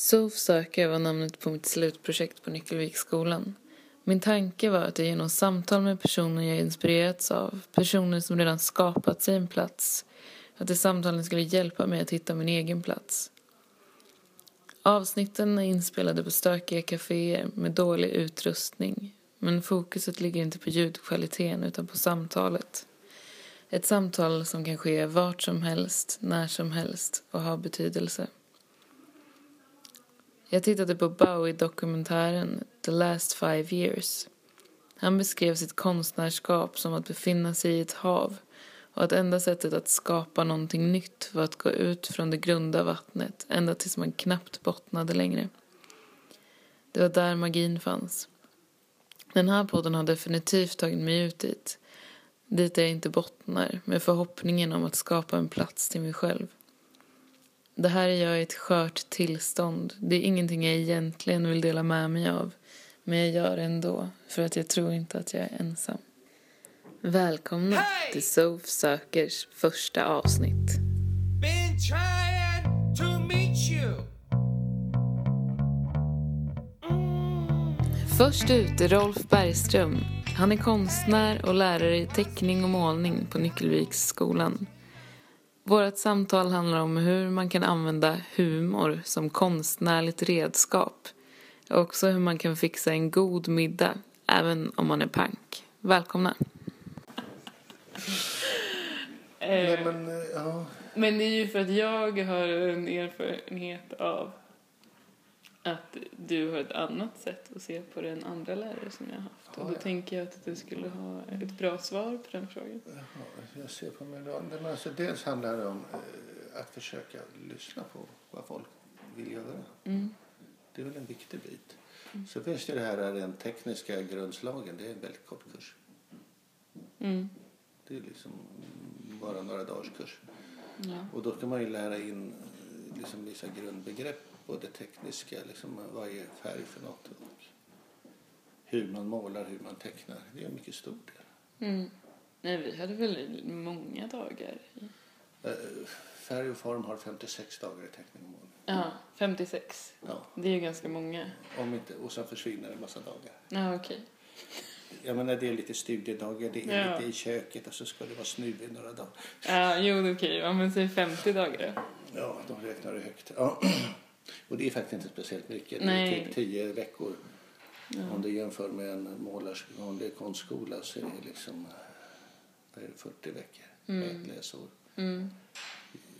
SOF söker var namnet på mitt slutprojekt på Nyckelviksskolan. Min tanke var att jag genom samtal med personer jag inspirerats av, personer som redan skapat sig en plats, att de samtalen skulle hjälpa mig att hitta min egen plats. Avsnitten är inspelade på stökiga kaféer med dålig utrustning, men fokuset ligger inte på ljudkvaliteten utan på samtalet. Ett samtal som kan ske vart som helst, när som helst och ha betydelse. Jag tittade på Bowie-dokumentären The Last Five Years. Han beskrev sitt konstnärskap som att befinna sig i ett hav och att enda sättet att skapa någonting nytt var att gå ut från det grunda vattnet ända tills man knappt bottnade längre. Det var där magin fanns. Den här podden har definitivt tagit mig ut dit. Dit där jag inte bottnar, med förhoppningen om att skapa en plats till mig själv. Det här är jag i ett skört tillstånd. Det är ingenting jag egentligen vill dela med mig av. Men jag gör det ändå, för att jag tror inte att jag är ensam. Välkomna Hey! till Sof Sökers första avsnitt. Been trying to meet you. Först ut är Rolf Bergström. Han är konstnär och lärare i teckning och målning på Nyckelviksskolan. Vårt samtal handlar om hur man kan använda humor som konstnärligt redskap. Och också hur man kan fixa en god middag, även om man är pank. Välkomna. Nej, men, eh, ja. Men det är ju för att jag har en erfarenhet av att du har ett annat sätt att se på den andra lärare som jag har haft. Och då ja. tänker jag att du skulle ha ett bra svar på den frågan. Jaha, jag ser på mig då. Men alltså, dels handlar det om eh, att försöka lyssna på vad folk vill göra. Mm. Det är väl en viktig bit. Så finns det det här den tekniska grundslagen. Det är en väldigt kort kurs. Mm. Det är liksom bara några dagars kurs. Ja. Och då ska man ju lära in eh, liksom vissa grundbegrepp på det tekniska. Liksom, vad är färg för något? Och hur man målar, hur man tecknar. Det är en mycket stor del. Mm. Nej, vi hade väl många dagar. i- Eh, Färg och form har 56 dagar i teckning och målning. Ja, 56. Ja, Det är ju ganska många. om inte, och sen försvinner en massa dagar. Ja, okej. Jag menar, det är lite studiedagar, det är Ja. lite i köket och så ska det vara snuv i några dagar. Ja, jo, okej. Ja, men säg 50 dagar då. Ja, de räknar det högt. Ja. Och det är faktiskt inte speciellt mycket. Det är Nej. typ 10 veckor. Ja. Om du jämför med en målars vanlig konstskola så är det liksom är det, 40 veckor Mm. ett läsår. Mm.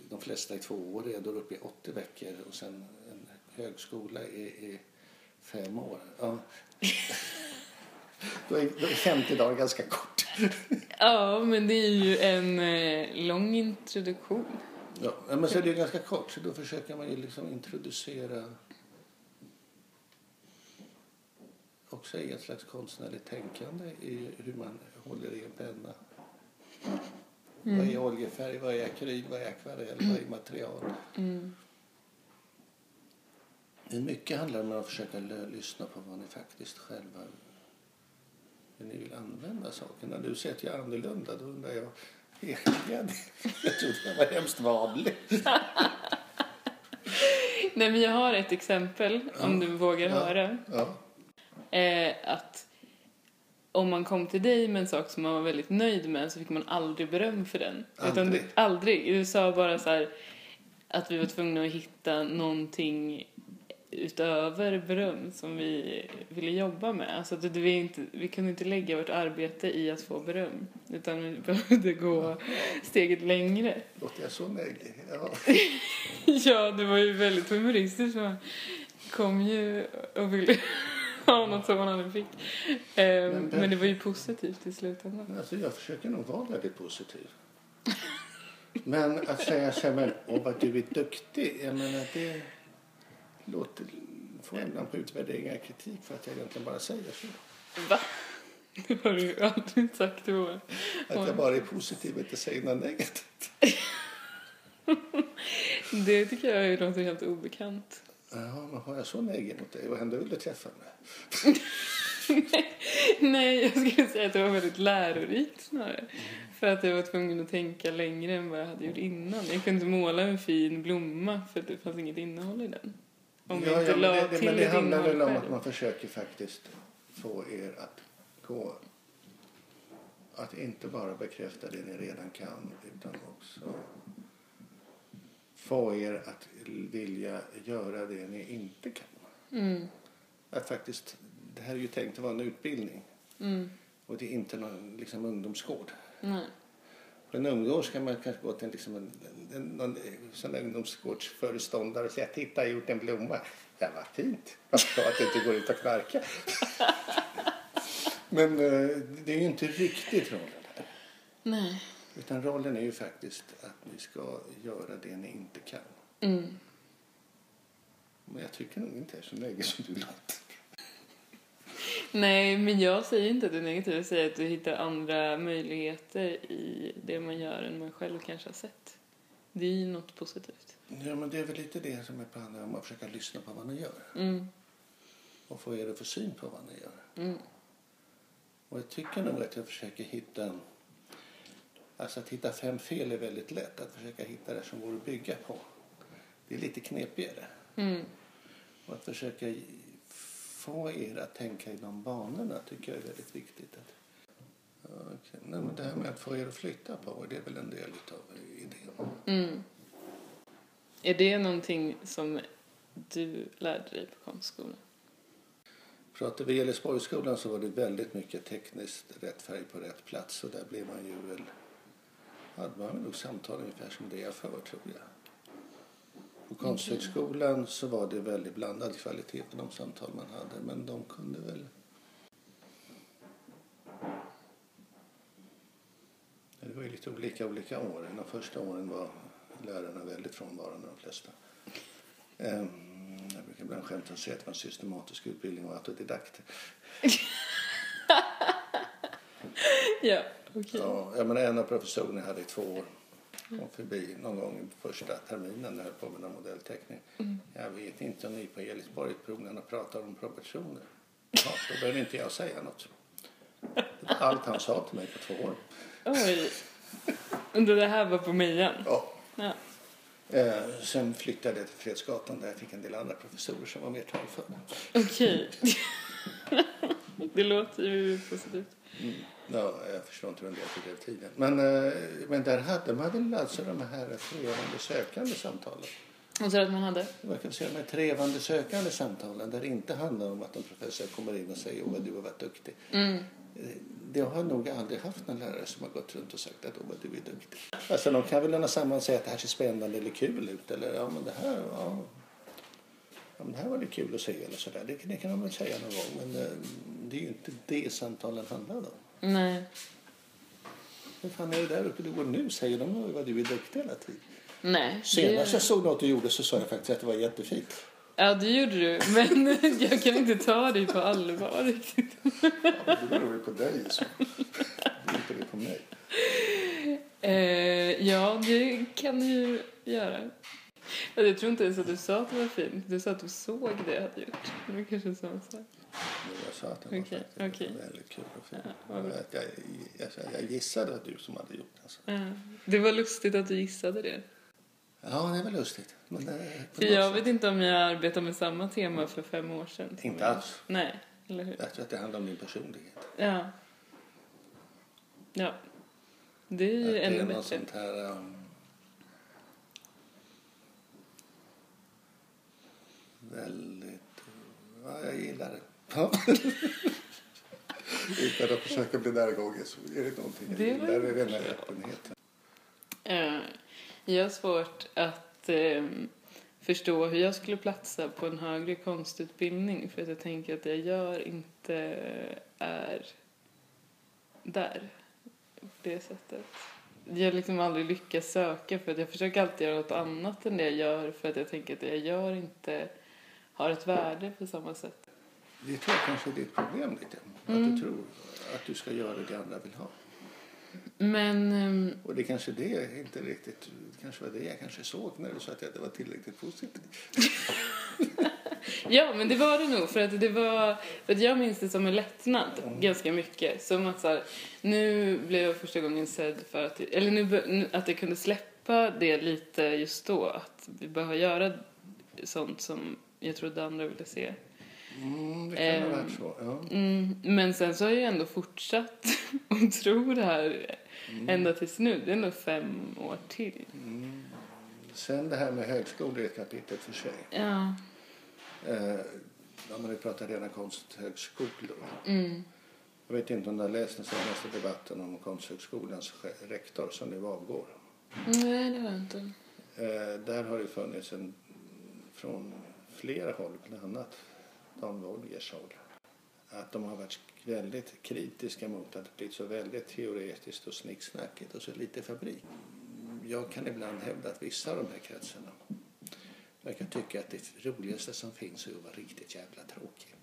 De flesta är tvååriga, då är det uppe i 80 veckor och sen en högskola är, är fem år. Ja. då, är, då är 50 dagar ganska kort. Ja, men det är ju en eh, lång introduktion. Ja, men så är det ju ganska kort så då försöker man ju liksom introducera också i ett slags konstnärligt tänkande i hur man håller i en penna. Vad är oljefärg, vad är akryl, vad är akvarell, vad är material? Mm. Men mycket handlar om att försöka lyssna på vad ni faktiskt själva hur ni vill använda sakerna. Du säger att jag är annorlunda, då undrar jag är jag trodde jag var hemskt vanlig. Nej, men jag har ett exempel, om du vågar Ja. höra. Ja. Eh, att om man kom till dig med en sak som man var väldigt nöjd med så fick man aldrig beröm för den. Utan Aldrig. du, aldrig. Du sa bara så här att vi var tvungna att hitta någonting utöver beröm som vi ville jobba med. Alltså att vi, inte, vi kunde inte lägga vårt arbete i att få beröm. Utan vi behövde gå steget längre. Låter jag så neggig? Ja. Ja, det var ju väldigt humoristiskt. Man kom ju och ville ha något som man aldrig fick. Eh, Men- men det var ju positivt i slutändan. Alltså, jag försöker nog vara väldigt positiv. Men att säga så här, men åh vad du är duktig, jag menar det låter, får jag ibland på utvärderingar kritik för att jag egentligen bara säger så. Va? Det har du ju aldrig sagt till vår. Att jag bara är positiv och inte säger något negativt. Det tycker jag är något helt obekant. Ja, men har jag så neggig mot dig? Vad hände vill du träffa mig? Nej, jag skulle säga att det var väldigt lärorikt snarare. För att jag var tvungen att tänka längre än vad jag hade gjort innan. Jag kunde inte måla en fin blomma för att det fanns inget innehåll i den. Om Ja, inte ja, la men det, till men det handlar väl om att man försöker faktiskt få er att gå att inte bara bekräfta det ni redan kan utan också få er att vilja göra det ni inte kan. Mm. Att faktiskt, det här är ju tänkt att vara en utbildning Mm. och det är inte någon liksom, ungdomsgård. Nej. På en ungdomsgård ska man kanske gå till en, liksom en, en, någon sån ungdomsgårdsföreståndare och säga titta jag har gjort en blomma. Ja vad fint. Vad bra att du inte går ut och knarkar. Men eh, det är ju inte riktigt rollen här. Nej. Utan rollen är ju faktiskt att ni ska göra det ni inte kan. Mm. Men jag tycker nog inte är så negativ som du låter. Nej, men jag säger inte att du är negativ. Jag säger att du hittar andra möjligheter i det man gör än man själv kanske har sett. Det är ju något positivt. Ja men det är väl lite det som är planen om att försöka lyssna på vad ni gör. Mm. Och få er att få syn på vad ni gör. Mm. Och jag tycker nog att jag försöker hitta... Alltså att hitta fem fel är väldigt lätt. Att försöka hitta det som går att bygga på. Det är lite knepigare. Mm. Och att försöka få er att tänka i de banorna tycker jag är väldigt viktigt. Att, okej. Nej, men det här med att få er att flytta på det är väl en del av idén. Mm. Är det någonting som du lärde dig på konstskolan? Pratar vi Gällivsborgsskolan så var det väldigt mycket tekniskt rätt färg på rätt plats och där blev man ju väl hade man nog samtal ungefär som det jag för tror jag. På Konsthögskolan så var det väldigt blandad kvalitet på de samtal man hade men de kunde väl Det var ju lite olika olika år. De första åren var lärarna väldigt frånvarande de flesta. Ehm, Jag brukar ibland skämta och säga att det var en systematisk utbildning och autodidakt. Ja, okej. Ja, jag menar, en av professorerna hade i två år kom förbi någon gång första terminen när jag på med modellteckning. Jag vet inte om ni på Elisborg proven pratar om proportioner. Ja, då behöver inte jag säga något. Allt han sa till mig på två år. Oj. Det här var på Mejan? Ja. Ja. Eh, sen flyttade jag till Fredsgatan där jag fick en del andra professorer som var mer talföra. Okej. det låter ju positivt. Ja, jag förstår inte hur en del fördrev tiden. Men, eh, men där hade man väl alltså de här trevande sökande samtalen. Och så att man hade? Vad kan säga, de här trevande sökande samtalen där det inte handlar om att en professor kommer in och säger åh vad du har varit duktig. Mm. Eh, Det har nog aldrig haft någon lärare som har gått runt och sagt att åh vad du är duktig. Alltså de kan väl lämna samman och säga att det här ser spännande eller kul ut eller ja men det här, ja. Ja, men det här var det kul att se eller sådär. Det, det kan de väl säga någon gång men eh, det är ju inte det samtalen handlar om. Nej. Hur fan är det där uppe du går nu? Säger de "Oj, vad du är duktig hela tiden? Nej. Senast det... jag såg något du gjorde så sa jag faktiskt att det var jättefint. Ja, det gjorde du. Men jag kan inte ta dig på allvar riktigt. Ja, det beror ju på dig. Så. Det inte det på mig. Eh, ja, det kan du ju göra. Jag tror inte ens att du sa att det var fint. Du sa att du såg det jag hade gjort. Det var kanske samma sak. Jag sa att den var faktiskt okej. väldigt kul och fin. Ja, bra. jag, jag, jag, gissade att du som hade gjort den. Så. Ja. Det var lustigt att du gissade det. Ja, det var lustigt. Men, eh, något jag sätt- vet inte om jag arbetade med samma tema för fem år sedan. Inte jag- alls. Nej, eller hur? Jag tror att det handlar om din personlighet. Ja. Ja. Det är ju det ännu bättre. sånt här... Um, väldigt... Ja, jag gillar det. Utan att försöka bli närgången så är det någonting jag Det gillar. Det är den här öppenheten. Eh, Jag har svårt att eh, förstå hur jag skulle platsa på en högre konstutbildning för att jag tänker att det jag gör inte är där på det sättet. Jag liksom aldrig lyckas söka för att jag försöker alltid göra något annat än det jag gör för att jag tänker att det jag gör inte har ett värde på samma sätt. Det tror jag kanske är ditt problem lite. Att du tror att du ska göra det andra vill ha. Men ehm, Och det kanske det inte riktigt, det kanske var det jag kanske såg när du sa att det var tillräckligt positivt. Ja, men det var det nog. För att, det var, för att jag minns det som en lättnad ganska mycket. Som att så här, nu blev jag första gången sedd för att, eller nu, att jag kunde släppa det lite just då. Att vi behöver göra sånt som jag trodde andra ville se. Mm, det kan ha varit så. Ja. Mm, men sen så har jag ändå fortsatt att tro det här ända tills nu. Det är ändå fem år till. Sen det här med högskolor är ett kapitel för sig. Ja. Eh, om man nu pratar rena konsthögskolor. Mm. Jag vet inte om du har läst den senaste debatten om Konsthögskolans rektor som nu avgår. Nej, det har jag inte. Eh, där har det funnits en från flera håll, bland annat Dan Wolgers håll, att de har varit väldigt kritiska mot att det blivit så väldigt teoretiskt och snicksnackigt och så lite fabrik. Jag kan ibland hävda att vissa av de här kretsarna verkar tycka att det roligaste som finns är att vara riktigt jävla tråkig.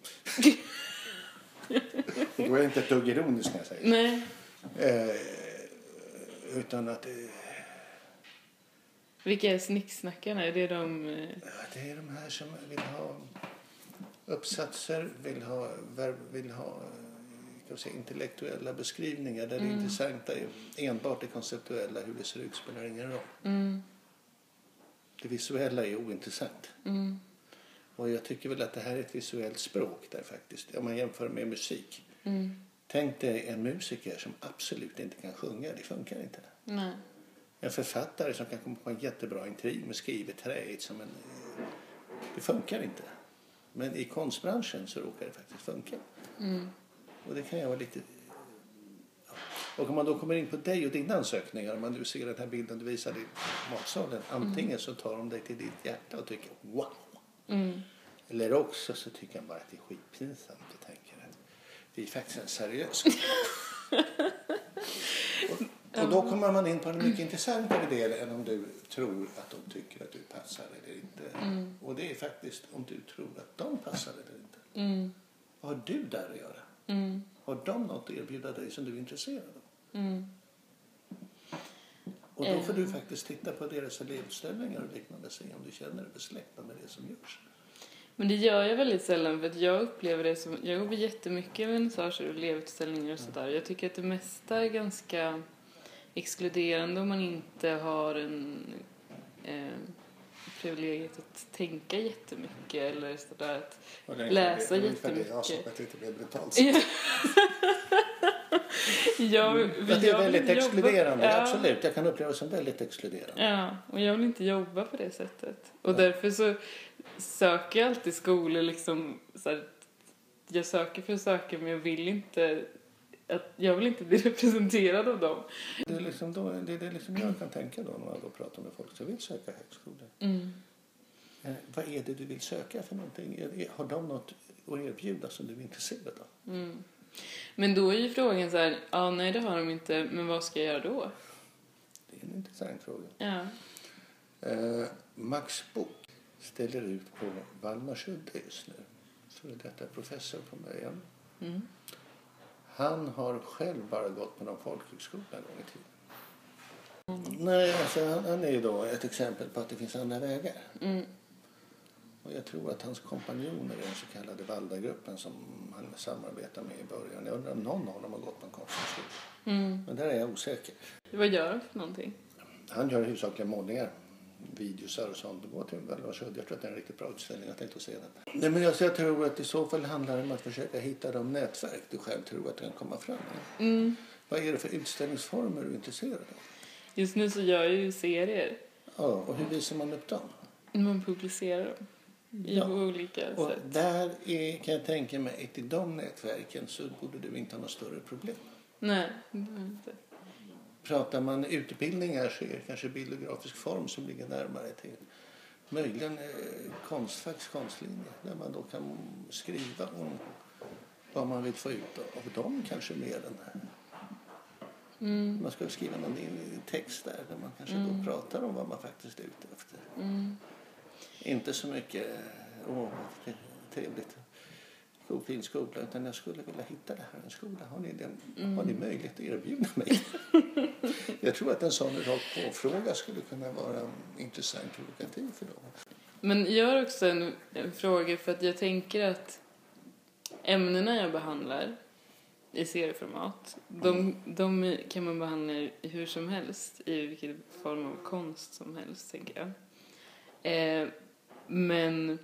Då är jag inte ett dugg ironisk när jag säger Nej. eh, Utan att eh, Vilka är snicksnackarna? Är det de... eh, Ja, det är de här som vill ha uppsatser, vill ha, vill ha eh, kan säga, intellektuella beskrivningar där det intressanta är enbart det konceptuella, hur det ser ut spelar ingen roll. Mm, Det visuella är ointressant. mm, Och jag tycker väl att det här är ett visuellt språk där faktiskt, om man jämför med musik. mm. Tänk dig en musiker som absolut inte kan sjunga, det funkar inte. Nej. En författare som kan komma på en jättebra intrig med skrivet träigt som en... Det funkar inte. Men i konstbranschen så råkar det faktiskt funka. Mm. Och det kan jag vara lite... Och om man då kommer in på dig och dina ansökningar, om man nu ser den här bilden du visade i matsalen, antingen så tar de dig till ditt hjärta och tycker wow. Mm. Eller också så tycker man bara att det är skitpinsamt och tänker att vi är faktiskt en seriös och, då kommer man in på en mycket intressantare del än om du tror att de tycker att du passar eller inte. Och det är faktiskt om du tror att de passar eller inte. Mm. Vad har du där att göra? Mm. Har de något att erbjuda dig som du är intresserad av? Mm. Och då får Eh. du faktiskt titta på deras elevutställningar och liknande och se om du känner dig besläktad med det som görs. Men det gör jag väldigt sällan för att jag upplever det som, jag går på jättemycket vernissager och elevutställningar och sådär. Jag tycker att det mesta är ganska exkluderande om man inte har en eh, privilegiet att tänka jättemycket eller sådär att Och det Läsa ungefär det- ungefär det jag jättemycket. att lite mer brutalt. Ja. det är väldigt inte jobba- exkluderande, Ja. absolut. Jag kan uppleva det som väldigt exkluderande. Ja, och jag vill inte jobba på det sättet. Och därför så söker jag alltid skolor liksom så här, jag söker för att söka men jag vill inte att, jag vill inte bli representerad av dem. Det är liksom, då, det är det liksom jag kan tänka då när jag då pratar med folk som vill söka högskolor. Mm. Eh, vad är det du vill söka för någonting? Har de något att erbjuda som du är intresserad av? Mm. Men då är ju frågan så här, ja nej det har de inte, men vad ska jag göra då? Det är en intressant fråga. Ja. Eh, Max Bock ställer ut på Valdemarsudde just nu. Före detta professor på början. Mm. Han har själv bara gått på någon folkhögskola en gång i tiden. Nej, alltså han, han är ju då ett exempel på att det finns andra vägar. Mm. Och jag tror att hans kompanjoner i den så kallade Valdagruppen som han samarbetar med i början. Jag undrar om någon av dem har gått på en konsthögskola. Mm. Men där är jag osäker. Vad gör de för någonting? Han gör huvudsakligen målningar, videosar och sånt. Och går till Valdemarsudde. Jag tror att det är en riktigt bra utställning. Jag tänkte att se den. Nej, men jag tror att i så fall handlar det om att försöka hitta de nätverk du själv tror att du kan komma fram med. Mm. Vad är det för utställningsformer du är intresserad av? Just nu så gör jag ju serier. Ja, och hur visar man upp dem? Man publicerar dem. I Ja. olika Och sätt. där är, kan jag tänka mig att i de nätverken så borde du inte ha något större problem. Nej, det inte. Pratar man utbildningar så är det kanske bild och grafisk form som ligger närmare till. Möjligen eh, konstfacks konstlinje där man då kan skriva om vad man vill få ut av dem kanske mer än här. Mm. Man skulle skriva någon text där där man kanske då pratar om vad man faktiskt är ute efter. Mm. Inte så mycket åh trevligt fin skola utan jag skulle vilja hitta det här en skola. Har ni, den, har ni möjlighet att erbjuda mig? jag tror att en sån rakt på-fråga skulle kunna vara intressant och provokativ för dem. Men jag har också en, en fråga för att jag tänker att ämnena jag behandlar i serieformat, de, de kan man behandla hur som helst, i vilken form av konst som helst, tänker jag. Eh, men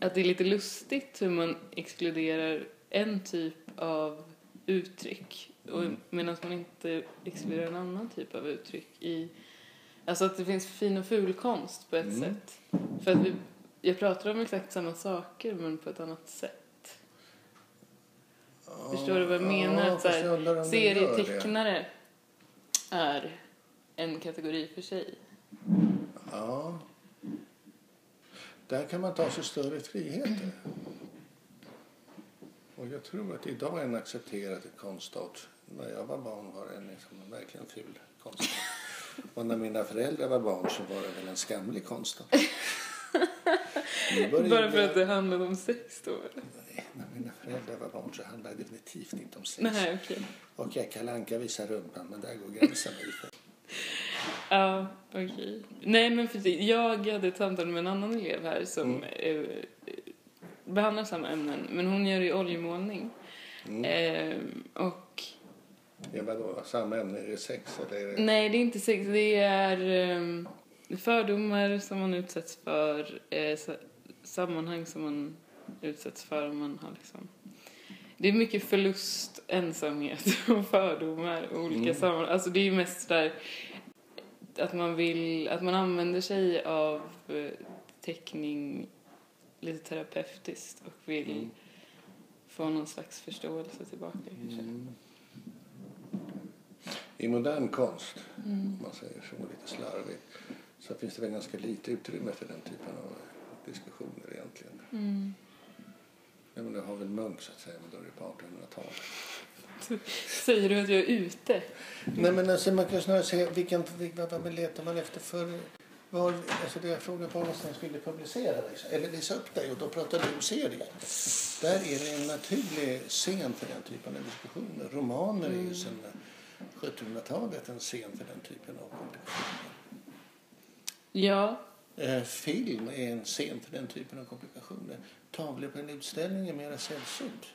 att det är lite lustigt hur man exkluderar en typ av uttryck och medan man inte exkluderar en annan typ av uttryck i Alltså att det finns fin och ful konst på ett Mm. sätt. För att vi, jag pratar om exakt samma saker men på ett annat sätt. Förstår du vad jag menar? Ja, Att så här. Serietecknare är en kategori för sig. Ja. Där kan man ta sig större friheter. Och jag tror att idag är en accepterad konstart. När jag var barn var det en liksom verkligen ful konstart. Och när mina föräldrar var barn så var det väl en skamlig konstart. Bara för att det handlade om sex då? Nej, När mina föräldrar var barn så handlade det definitivt inte om sex. Nej, okej. Och jag Kalle Anka visar rumpan, men där går gränsen. Ja, okej. Nej, men för jag hade ett samtal med en annan elev här som Mm. eh, behandlar samma ämnen, men hon gör ju oljemålning. Mm. Eh, och Ja, vadå, samma ämne, är det sex eller är det... nej, det är inte sex, det är eh, fördomar som man utsätts för, eh, sa- sammanhang som man utsätts för om man har liksom det är mycket förlust, ensamhet och fördomar och olika Mm. sammanhang. Alltså det är ju mest där att man vill, att man använder sig av eh, teckning lite terapeutiskt och vill Mm. få någon slags förståelse tillbaka kanske. Mm. I modern konst, Mm. om man säger så lite slarvigt, så finns det väl ganska lite utrymme för den typen av diskussioner egentligen. Mm. Jag menar, har väl Munk så att säga, men då är det på 1800-talet. Säger du att jag är ute? Nej men alltså man kan snarare säga vilken, vad letar man efter för var, alltså det jag frågar på någonstans vill du publicera liksom, eller visa upp dig och då pratar du om serier. Där är det en naturlig scen för den typen av diskussioner. Romaner är ju sedan 1700-talet en scen för den typen av komplikationer. Ja. Eh, film är en scen för den typen av komplikationer. Tavlor på en utställning är mera sällsynt.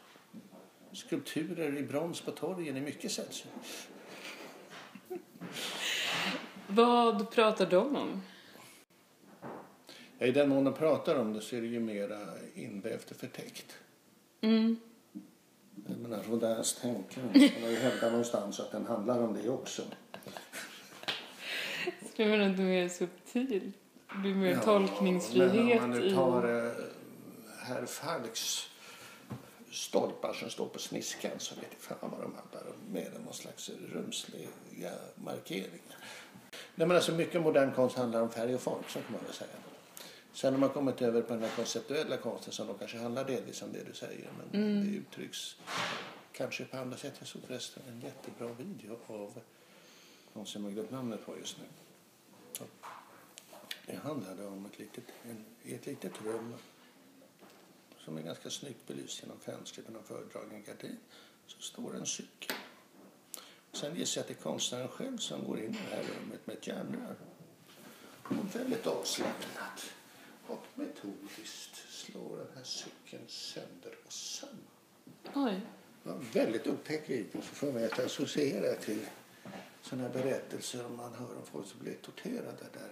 Skulpturer i brons på torgen är mycket sällsynt. Vad pratar de om? Ja, I den mån de pratar om det så är det ju mera invävt och förtäckt. Mm. Jag menar, Rodins tänkande kan man ju hävda någonstans att den handlar om det också. Det var inte mer subtil. Det blir mer Ja, tolkningsfrihet Men om man nu i... tar eh, herr Falks stolpar som står på sniskan så vet fan vad de handlar om. Mer än någon slags rumsliga markeringar. Nej, men alltså mycket modern konst handlar om färg och form, så kan man väl säga. Sen har man kommit över på den här konceptuella konsten som då kanske handlar delvis om det du säger. Men det uttrycks kanske på andra sätt. Jag såg förresten en jättebra video av någon som jag glömt namnet på just nu. Det handlade om ett litet, en, i ett litet rum som är ganska snyggt belyst genom fönstret med en föredragen gardin. Så står en cykel. Sen gissar jag att det är konstnären själv som går in i det här rummet med ett järnrör. Och väldigt avslappnat och metodiskt slår den här cykeln sönder och sönder. Oj. Det var väldigt otäck video får mig att associera till sådana här berättelser om man hör om folk som blir torterade där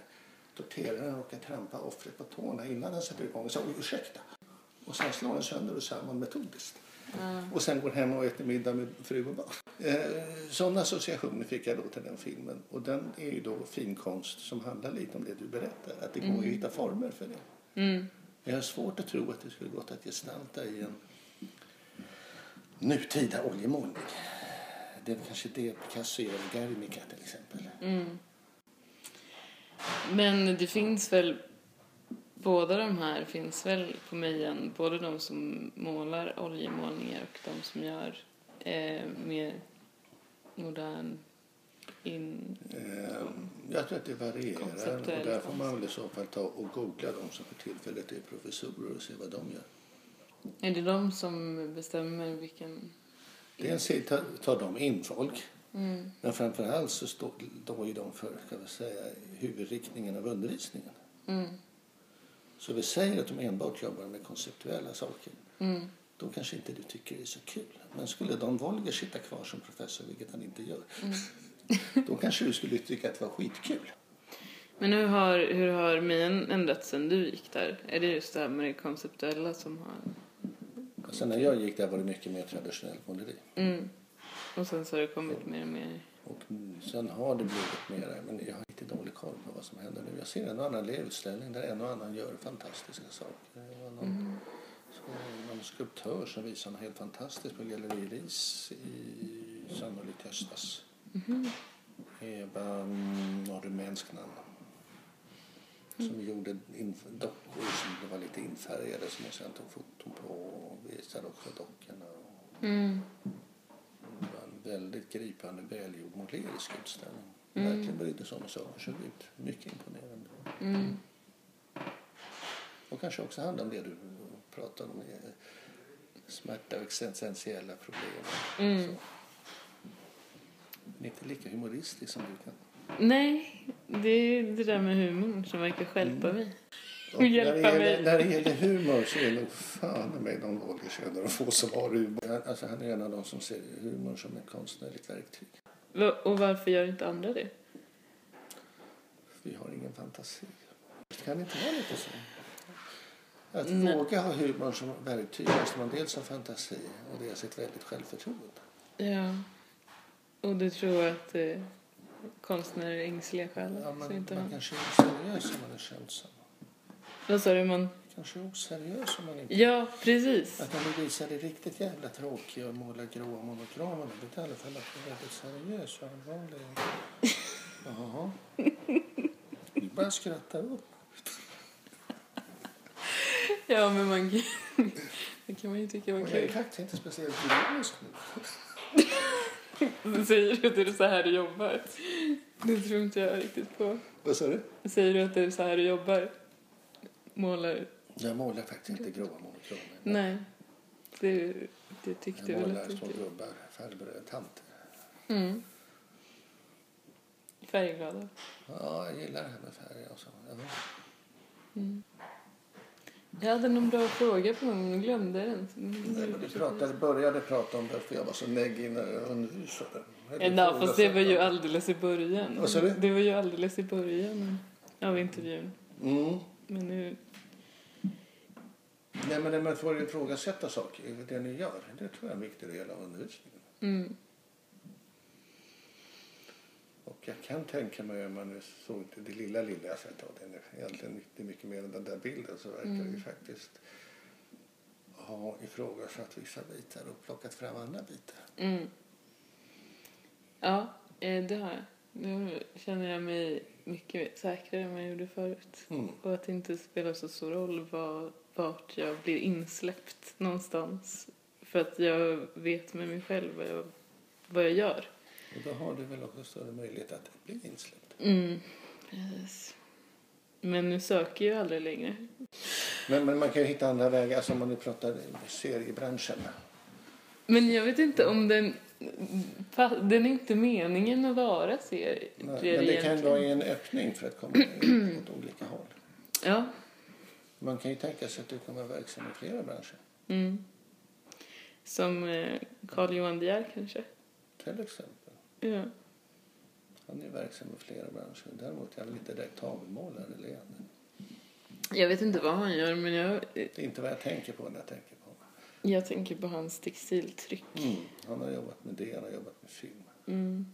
torteraren råkar trampa offret på tårna innan han sätter igång och säger "Oj, ursäkta. Och sen slår han sönder och samman metodiskt. Och sen går hem och äter middag med fru och barn. Eh, sådana associationer fick jag då till den filmen. Och den är ju då finkonst som handlar lite om det du berättar. Att det går att hitta former för det. Mm. Jag har svårt att tro att det skulle gått att gestalta i en nutida oljemålning. Det är kanske det Picasso gör i Guernica till exempel. Mm. Men det finns väl, båda de här finns väl på Mejan, både de som målar oljemålningar och de som gör eh, mer modern in... Eh, jag tror att det varierar och där får man väl i så fall ta och googla de som för tillfället är professorer och se vad de gör. Är det de som bestämmer vilken... Dels är- tar, tar de in folk Mm. men framförallt så står då är de för ska vi säga, huvudriktningen av undervisningen. Mm. Så vi säger att de enbart jobbar med konceptuella saker. Mm. då kanske inte du tycker det är så kul. Men skulle Don Wolger sitta kvar som professor, vilket han inte gör, Mm. då kanske du skulle tycka att det var skitkul. Men hur har, hur har Mien ändrats sen du gick där? Är det just det här med det konceptuella som har... Alltså när jag gick där var det mycket mer traditionellt måleri. Mm. Och sen så har det kommit mer och mer... Och sen har det blivit mera, men jag har riktigt dålig koll på vad som händer nu. Jag ser en och annan elevutställning där en och annan gör fantastiska saker. Det var någon, så, någon skulptör som visar något helt fantastiskt på Galleri Ris i sannolikt höstas. Eva, mm, någon rumänsk namn. Som gjorde dockor som var lite infärgade som jag sen tog foton på och visade också dockorna. Mm. Det var en väldigt gripande, välgjord målerisk utställning. Verkligen brydde sig om saker såg ut. Mycket imponerande. Mm. Och kanske också handla om det du pratade om. eh, Smärta och existentiella problem. Mm. Men inte lika humoristisk som du kan. Nej, det är det där med humorn som verkar stjälpa mig. Och när, det Hjälpa gäller, mig. när det gäller humor så är nog fan mig någon Wolger och få som har humor. Han- Alltså, han är en av de som ser humor som ett konstnärligt verktyg. Och varför gör inte andra det? Vi har ingen fantasi. Det kan inte vara lite så. Att Nej. våga ha humor som verktyg måste man dels ha fantasi och dels ett väldigt självförtroende. Ja. Och du tror att eh, konstnärer är ängsliga själar? Ja, så man, har... kanske är oseriös om man är känsam. Vad sa du? Man... Kanske är oseriös om man inte... Ja, precis. Att man vill visa det riktigt jävla tråkiga och måla gråa monokrama. Det betyder i alla fall att man är väldigt seriös och allvarlig. Jaha. Du bara skrattar upp. Ja, men man kan... Det kan man ju tycka var Och jag är kul. faktiskt inte speciellt ironisk nu. Säger du att det är så här du jobbar? Det tror inte jag riktigt på. Vad sa du? Säger du att det är så här du jobbar? Målar? Jag målar faktiskt inte gråa monokramer. Nej. Det, det tyckte Jag väl målar små gubbar, farbröder, tanter. Mm. Färgglada. Ja, jag gillar det här med färg och så. Ja. Jag hade någon bra fråga på gång, men glömde den. Nej, men du pratade, började prata om varför jag var så neggig när jag undervisade. Ja, fast det var ju alldeles i början. Vad sa du? Det var ju alldeles i början av intervjun. Mm. Men nu... Nej, men man får ifrågasätta saker, det ni gör, det tror jag är en viktig del av undervisningen. Mm. Och jag kan tänka mig om man nu såg det, det lilla, lilla jag sett av den, egentligen mycket, mycket mer än den där bilden, så verkar det ju faktiskt ha ifrågasatt vissa bitar och plockat fram andra bitar. Mm. Ja, eh, det har jag. Nu känner jag mig mycket säkrare än vad jag gjorde förut. Mm. Och att det inte spelar så stor roll var, vart jag blir insläppt någonstans. För att jag vet med mig själv vad jag, vad jag gör. Och då har du väl också större möjlighet att bli insläppt. Mm. Precis. Men nu söker jag aldrig längre. Men, men man kan ju hitta andra vägar, alltså om man nu pratar seriebranschen. Men jag vet inte om den... Den är inte meningen att vara serie Nej, Men det kan egentligen. vara en öppning för att komma åt olika håll. Ja. Man kan ju tänka sig att du kan vara verksam i flera branscher. Mm. Som eh, Carl Johan De Geer kanske. Till exempel. Ja. Han är verksam i flera branscher. Däremot är han inte direkt tavelmålare eller det? Jag vet inte vad han gör men jag, eh, Det är inte vad jag tänker på när jag tänker på honom. jag tänker på hans textiltryck. Mm. Han har jobbat med det, han har jobbat med film. Mm.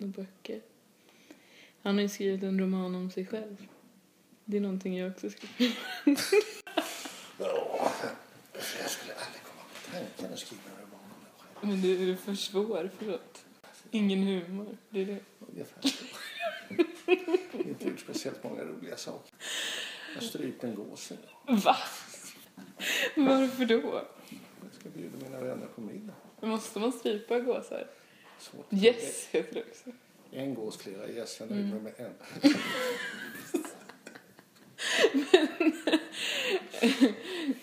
Och böcker. Han har ju skrivit en roman om sig själv. Det är någonting jag också skriver. Åh, jag skulle aldrig komma på tanken att skriva en roman om mig själv. Men du är för svår, förlåt. Ingen humor. Det är det. Ungefär så. Inte gjort speciellt många roliga saker. Jag har strypt en gås en gång. Va? Varför då? Jag ska bjuda mina vänner på middag. Måste man strypa gåsar? Svårt. Yes, heter det också. En gås, flera gäss. Jag nöjer mig med en.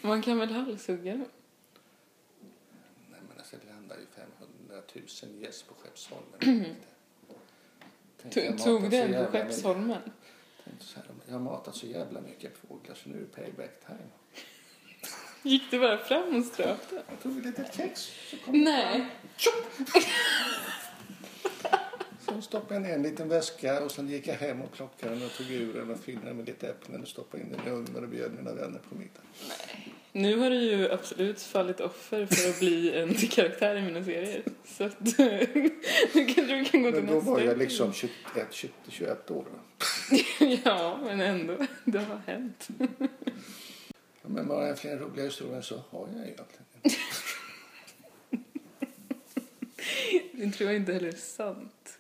Man kan väl halshugga dem? Nej, men alltså, det landar ju 500 000 gäss på Skeppsholmen. Tänk, Tog så den på Skeppsholmen? här, Jag har matat så jävla mycket fåglar så nu är det payback time. Gick du bara fram och ströp den? Jag tog ett litet kex. Så kom Nej. Stoppade jag ner en liten väska och sen gick jag hem och plockade den och tog ur den och fyllde den med lite äpplen och stoppade in den i ugnen och bjöd mina vänner på middag. Nu har du ju absolut fallit offer för att bli en karaktär i mina serier. Så att nu kanske du kan gå till Men då nästa. var jag liksom 21, 20, 21 år. Ja, men ändå. Det har hänt. Ja, Men bara fler roliga historier så har jag egentligen. Det tror jag inte heller är sant.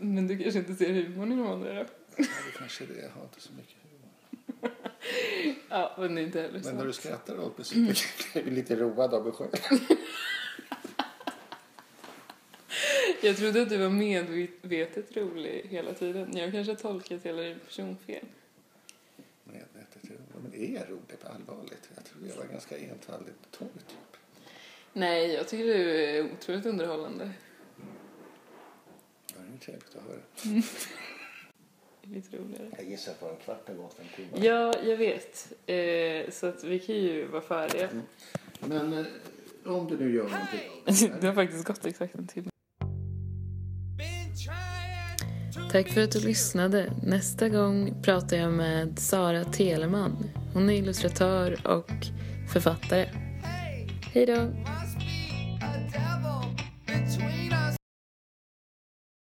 Men du kanske inte ser humorn i de andra då? Ja, det kanske är det. Jag har inte så mycket humor. Ja, men det är inte heller Men när du skrattar åt mig så blir jag lite road av mig själv. Jag trodde att du var medvetet rolig hela tiden. Jag kanske har tolkat hela din person fel. Medvetet rolig. Men är jag rolig på allvarligt? Jag tror jag var ganska enfaldigt torr typ. Nej, jag tycker du är otroligt underhållande. Trevligt att höra. Lite roligare. Jag gissar på en kvart har gått, en timme. Ja, jag vet. Eh, så att vi kan ju vara färdiga. Men eh, om du nu gör någonting av det har faktiskt gått exakt en timme. Tack för att du lyssnade. Nästa gång pratar jag med Sara Teleman. Hon är illustratör och författare. Hej då!